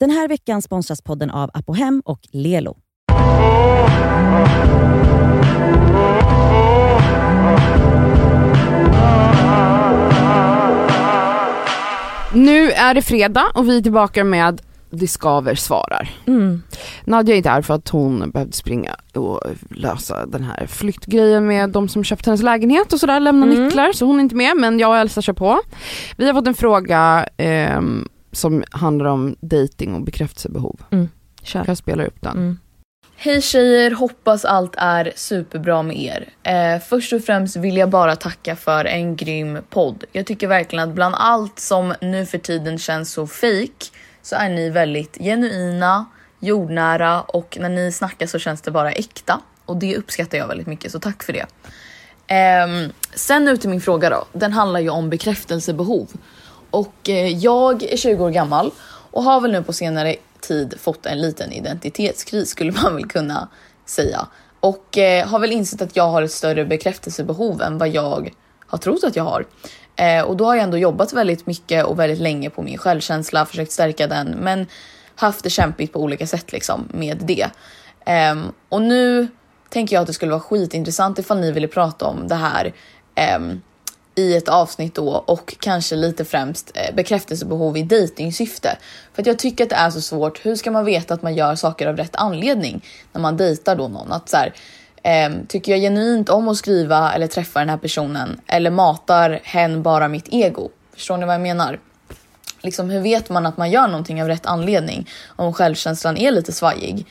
Den här veckan sponsras podden av Apohem och Lelo. Nu är det fredag och vi är tillbaka med Discover svarar. Mm. Nadja är inte här för att hon behövde springa och lösa den här flyttgrejen med de som köpt hennes lägenhet och sådär, lämna Mm. nycklar, så hon är inte med men jag och Elsa kör på. Vi har fått en fråga ehm, som handlar om dating och bekräftelsebehov. Kör. Jag spelar upp den. Mm. Hej tjejer, hoppas allt är superbra med er. Eh, först och främst vill jag bara tacka för en grym podd. Jag tycker verkligen att bland allt som nu för tiden känns så fake så är ni väldigt genuina, jordnära och när ni snackar så känns det bara äkta. Och det uppskattar jag väldigt mycket så tack för det. Ehm, sen nu till min fråga då. Den handlar ju om bekräftelsebehov. Och eh, jag är 20 år gammal och har väl nu på senare tid fått en liten identitetskris skulle man väl kunna säga. Och eh, har väl insett att jag har ett större bekräftelsebehov än vad jag har trott att jag har. Eh, och då har jag ändå jobbat väldigt mycket och väldigt länge på min självkänsla, försökt stärka den, men haft det kämpigt på olika sätt liksom med det. Ehm, och nu tänker jag att det skulle vara skitintressant ifall ni ville prata om det här ehm, i ett avsnitt då och kanske lite främst eh, bekräftelsebehov i dejtingsyfte. För att jag tycker att det är så svårt. Hur ska man veta att man gör saker av rätt anledning när man dejtar då någon? Att så här, ehm, tycker jag genuint om att skriva eller träffa den här personen eller matar hen bara mitt ego? Förstår ni vad jag menar? Liksom, hur vet man att man gör någonting av rätt anledning om självkänslan är lite svajig?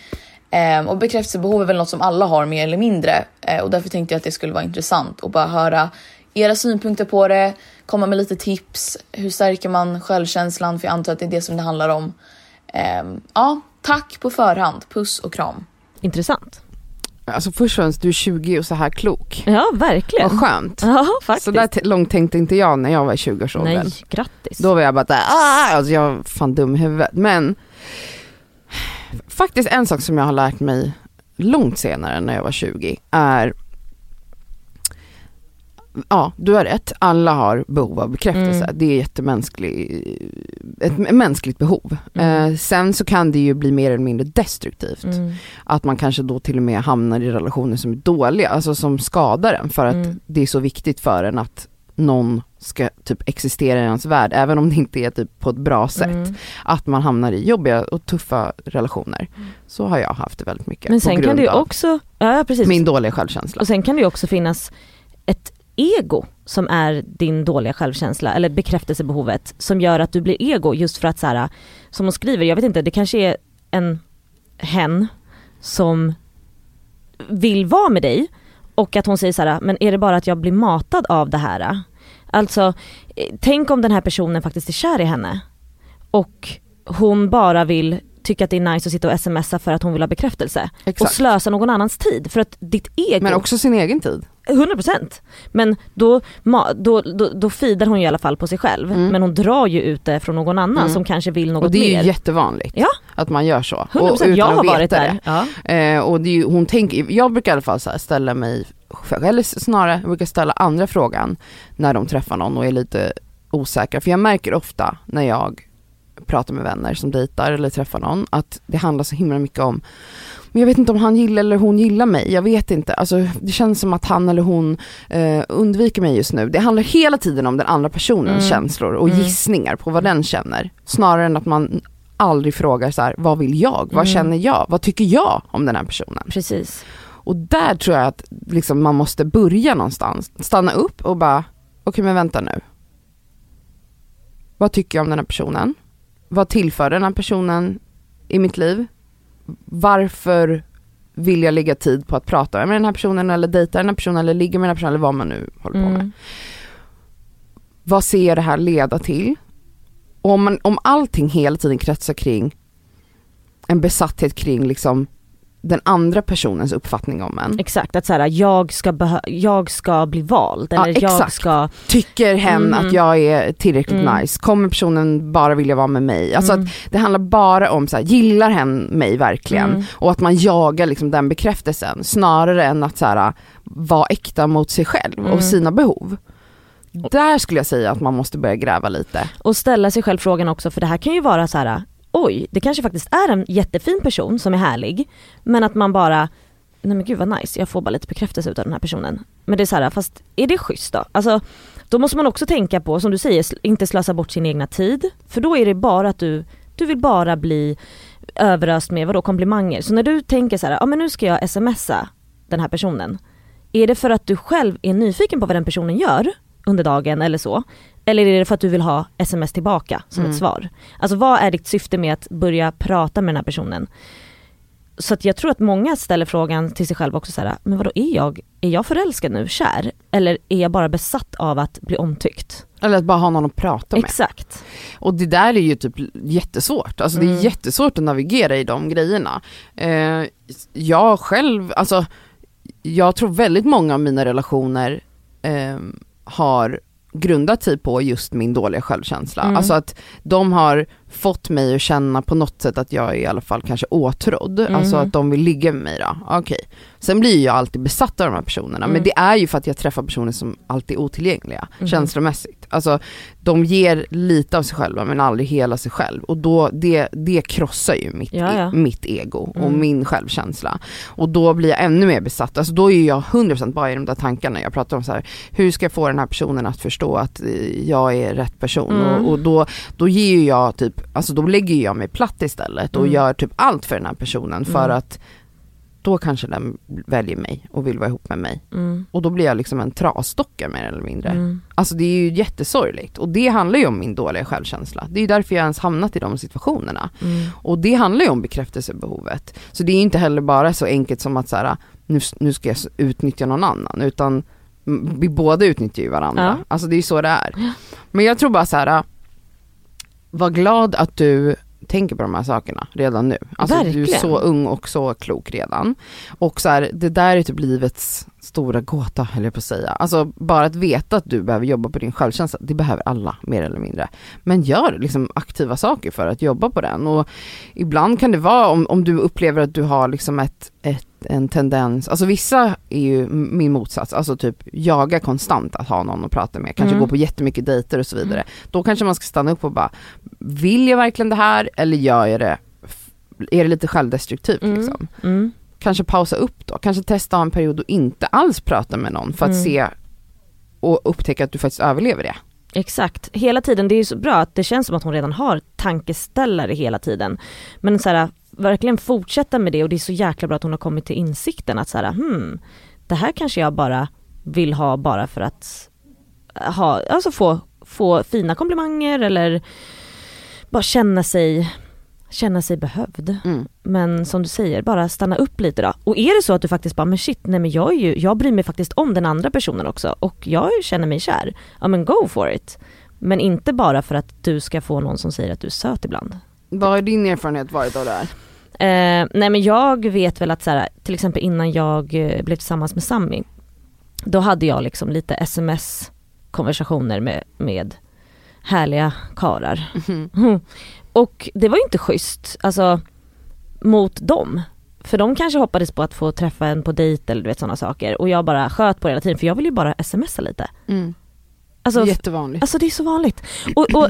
Ehm, och bekräftelsebehov är väl något som alla har mer eller mindre eh, och därför tänkte jag att det skulle vara intressant att bara höra era synpunkter på det, komma med lite tips. Hur stärker man självkänslan? För jag antar att det är det som det handlar om. Ehm, ja, tack på förhand. Puss och kram. Intressant. Alltså först och främst, du är 20 och så här klok. Ja, verkligen. Vad skönt. Ja, faktiskt. Så där t- långt tänkte inte jag när jag var i 20-årsåldern. Nej, grattis. Då var jag bara där, ah! alltså jag var fan dum i huvudet. Men faktiskt en sak som jag har lärt mig långt senare när jag var 20 är Ja, du har rätt. Alla har behov av bekräftelse. Mm. Det är jättemänsklig, ett mänskligt behov. Mm. Eh, sen så kan det ju bli mer eller mindre destruktivt. Mm. Att man kanske då till och med hamnar i relationer som är dåliga, alltså som skadar en för att Mm. det är så viktigt för en att någon ska typ existera i ens värld, även om det inte är typ på ett bra sätt. Mm. Att man hamnar i jobbiga och tuffa relationer. Så har jag haft det väldigt mycket. Men sen kan det ju också, ja precis. Min dåliga självkänsla. Och sen kan det ju också finnas ett ego som är din dåliga självkänsla eller bekräftelsebehovet som gör att du blir ego just för att så här, som hon skriver, jag vet inte, det kanske är en hen som vill vara med dig och att hon säger så här, men är det bara att jag blir matad av det här? Alltså, eh, tänk om den här personen faktiskt är kär i henne och hon bara vill tycka att det är nice att sitta och smsa för att hon vill ha bekräftelse och Exakt. slösa någon annans tid för att ditt ego Men också sin egen tid. 100% Men då, då, då, då feedar hon ju i alla fall på sig själv Mm. men hon drar ju ut det från någon annan Mm. som kanske vill något Och det är mer. ju jättevanligt Ja. att man gör så. 100% och, utan jag har att varit där. Ja. Det. Eh, och det är ju, hon tänker, jag brukar i alla fall så här ställa mig, eller snarare jag brukar ställa andra frågan när de träffar någon och är lite osäkra. För jag märker ofta när jag pratar med vänner som dejtar eller träffar någon att det handlar så himla mycket om men jag vet inte om han gillar eller hon gillar mig, jag vet inte. Alltså, det känns som att han eller hon eh, undviker mig just nu. Det handlar hela tiden om den andra personens Mm. känslor och Mm. gissningar på vad den känner. Snarare än att man aldrig frågar så här, vad vill jag? Vad Mm. känner jag? Vad tycker jag om den här personen? Precis. Och där tror jag att liksom man måste börja någonstans. Stanna upp och bara, okej men vänta nu. Vad tycker jag om den här personen? Vad tillför den här personen i mitt liv? Varför vill jag lägga tid på att prata med den här personen eller dejta den här personen eller ligga med den här personen eller vad man nu håller på med. Mm. Vad ser det här leda till? Och om, man, om allting hela tiden kretsar kring en besatthet kring liksom den andra personens uppfattning om en. Exakt, att så här, jag, ska behö- jag ska bli vald Ja, eller jag exakt. ska... Tycker hen Mm. att jag är tillräckligt Mm. nice? Kommer personen bara vilja vara med mig? Alltså Mm. att det handlar bara om så här, gillar hen mig verkligen? Mm. Och att man jagar liksom den bekräftelsen snarare än att så här, vara äkta mot sig själv Mm. och sina behov. Där skulle jag säga att man måste börja gräva lite. Och ställa sig själv frågan också, för det här kan ju vara så här oj, det kanske faktiskt är en jättefin person som är härlig, men att man bara, nej men gud vad nice, jag får bara lite bekräftelse av den här personen. Men det är så här, fast är det schysst då? Alltså, då måste man också tänka på, som du säger, inte slösa bort sin egna tid. För då är det bara att du, du vill bara bli överöst med vadå, komplimanger. Så när du tänker så här, ja men nu ska jag smsa den här personen. Är det för att du själv är nyfiken på vad den personen gör under dagen eller så? Eller är det för att du vill ha sms tillbaka som Mm. ett svar? Alltså vad är ditt syfte med att börja prata med den här personen? Så att jag tror att många ställer frågan till sig själv också så här, men vadå är jag, är jag förälskad nu, kär? Eller är jag bara besatt av att bli omtyckt? Eller att bara ha någon att prata med. Exakt. Och det där är ju typ jättesvårt, alltså det är Mm. jättesvårt att navigera i de grejerna. Eh, jag själv, alltså jag tror väldigt många av mina relationer eh, har grundat sig på just min dåliga självkänsla. Mm. Alltså att de har fått mig att känna på något sätt att jag är i alla fall kanske åtrådd, Mm. alltså att de vill ligga med mig då. Okej. Sen blir jag alltid besatt av de här personerna, Mm. men det är ju för att jag träffar personer som alltid är otillgängliga, Mhm. känslomässigt. Alltså de ger lite av sig själva men aldrig hela sig själv och då, det, det krossar ju mitt, Ja, ja. E- mitt ego och Mm. min självkänsla. Och då blir jag ännu mer besatt, alltså då är jag 100% bara i de där tankarna, jag pratar om så här, hur ska jag få den här personen att förstå att eh, jag är rätt person? Mm. Och, och då, då ger jag typ, alltså då lägger jag mig platt istället och Mm. gör typ allt för den här personen för Mm. att då kanske den väljer mig och vill vara ihop med mig. Mm. Och då blir jag liksom en trasdocka mer eller mindre. Mm. Alltså det är ju jättesorgligt och det handlar ju om min dåliga självkänsla. Det är ju därför jag ens hamnat i de situationerna. Mm. Och det handlar ju om bekräftelsebehovet. Så det är inte heller bara så enkelt som att så här, nu, nu ska jag utnyttja någon annan utan vi båda utnyttjar ju varandra. Ja. Alltså det är ju så det är. Men jag tror bara så här, var glad att du tänker på de här sakerna redan nu. Alltså du är Verkligen. så ung och så klok redan. Och så här, det där är typ livets stora gåta höll jag på att säga. Alltså bara att veta att du behöver jobba på din självkänsla, det behöver alla mer eller mindre. Men gör liksom aktiva saker för att jobba på den. Och ibland kan det vara om, om du upplever att du har liksom ett, ett, en tendens, alltså vissa är ju min motsats, alltså typ jaga konstant att ha någon att prata med, kanske Mm. gå på jättemycket dejter och så vidare. Då kanske man ska stanna upp och bara, vill jag verkligen det här eller gör jag det, är det lite självdestruktivt Mm. liksom? Mm. Kanske pausa upp då, kanske testa en period och inte alls prata med någon för att Mm. se och upptäcka att du faktiskt överlever det. Exakt, hela tiden, det är ju så bra att det känns som att hon redan har tankeställare hela tiden. Men så här, verkligen fortsätta med det och det är så jäkla bra att hon har kommit till insikten att så här, hmm, det här kanske jag bara vill ha bara för att eh, ha, alltså få, få fina komplimanger eller bara känna sig, känna sig behövd. Mm. Men som du säger, bara stanna upp lite då. Och är det så att du faktiskt bara, men shit, nej men jag är ju, jag bryr mig faktiskt om den andra personen också och jag känner mig kär. Ja men go for it. Men inte bara för att du ska få någon som säger att du är söt ibland. Vad har din erfarenhet varit av det här? Eh, nej men jag vet väl att så här, till exempel innan jag eh, blev tillsammans med Sammy, då hade jag liksom lite sms konversationer med, med härliga karar. Mm. Och det var ju inte schysst, alltså mot dem. För de kanske hoppades på att få träffa en på dejt eller du vet sådana saker och jag bara sköt på det hela tiden för jag vill ju bara smsa lite. Mm. Alltså, Jättevanligt. alltså det är så vanligt. Och, och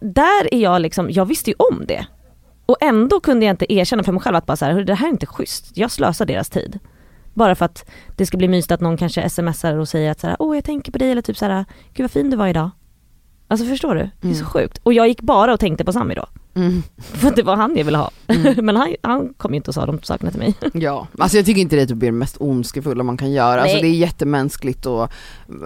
där är jag liksom, jag visste ju om det. Och ändå kunde jag inte erkänna för mig själv att bara så här, "Hörru, det här är inte schysst, jag slösar deras tid. Bara för att det ska bli mysigt att någon kanske smsar och säger att så här, åh jag tänker på dig eller typ så här, gud vad fin du var idag. Alltså förstår du? Det är så Mm. sjukt. Och jag gick bara och tänkte på Sami då. Mm. För att det var han jag ville ha. Mm. Men han, han kom ju inte och sa de sakerna till mig. Ja, alltså jag tycker inte det är typ det mest ondskefulla man kan göra. Alltså det är jättemänskligt och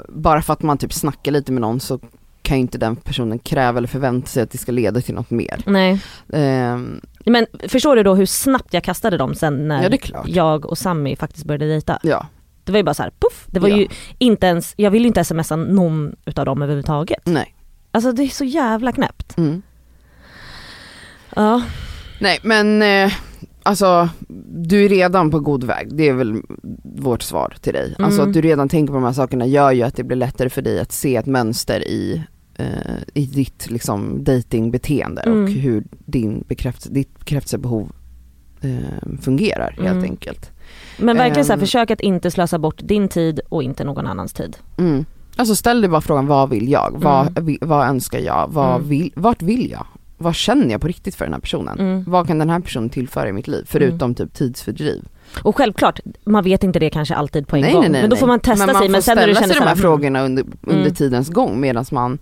bara för att man typ snackar lite med någon så kan ju inte den personen kräva eller förvänta sig att det ska leda till något mer. Nej. Ehm, Men förstår du då hur snabbt jag kastade dem sen när ja jag och Sami faktiskt började dejta? Ja. Det var ju bara så här, puff. Det var Ja. ju inte ens, jag ville ju inte smsa någon utav dem överhuvudtaget. Nej. Alltså det är så jävla knäppt. Mm. Ja. Nej men eh, alltså du är redan på god väg, det är väl vårt svar till dig. Alltså Mm. att du redan tänker på de här sakerna gör ju att det blir lättare för dig att se ett mönster i, eh, i ditt liksom datingbeteende och Mm. hur din bekräftelse, ditt bekräftelsebehov eh, fungerar helt Mm. enkelt. Men verkligen så här, Ehm. försök att inte slösa bort din tid och inte någon annans tid. Mm. Alltså ställ dig bara frågan vad vill jag? Vad, Mm. vi- vad önskar jag? Vad Mm. vill, vart vill jag? vad känner jag på riktigt för den här personen? Mm. Vad kan den här personen tillföra i mitt liv? Förutom typ tidsfördriv. Och självklart, man vet inte det kanske alltid på en nej, gång. nej, nej, men då får man testa men man sig men sen när du känner sig de här så frågorna under, under Mm. tidens gång medan man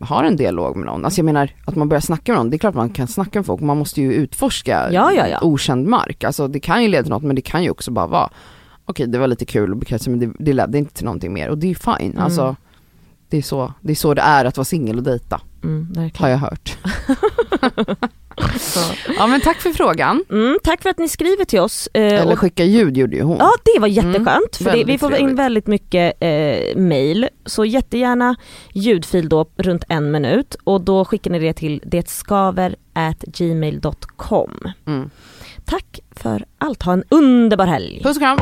har en dialog med någon. Alltså jag menar att man börjar snacka med någon, det är klart man kan snacka med folk, man måste ju utforska Ja, ja, ja. okänd mark. Alltså det kan ju leda till något men det kan ju också bara vara okej det var lite kul och bekräftelse men det, det ledde inte till någonting mer och det är fine. Mm. Alltså det är, så, det är så det är att vara singel och dejta, Mm, har jag hört. ja men tack för frågan. Mm, tack för att ni skriver till oss. eh, Eller och- skicka ljud gjorde ju hon. Ja det var jätteskönt för det, vi får in väldigt mycket eh, mail. Så jättegärna ljudfil då runt en minut och då skickar ni det till detskaver at gmail.com. Mm. Tack för allt, ha en underbar helg! Puss och kram.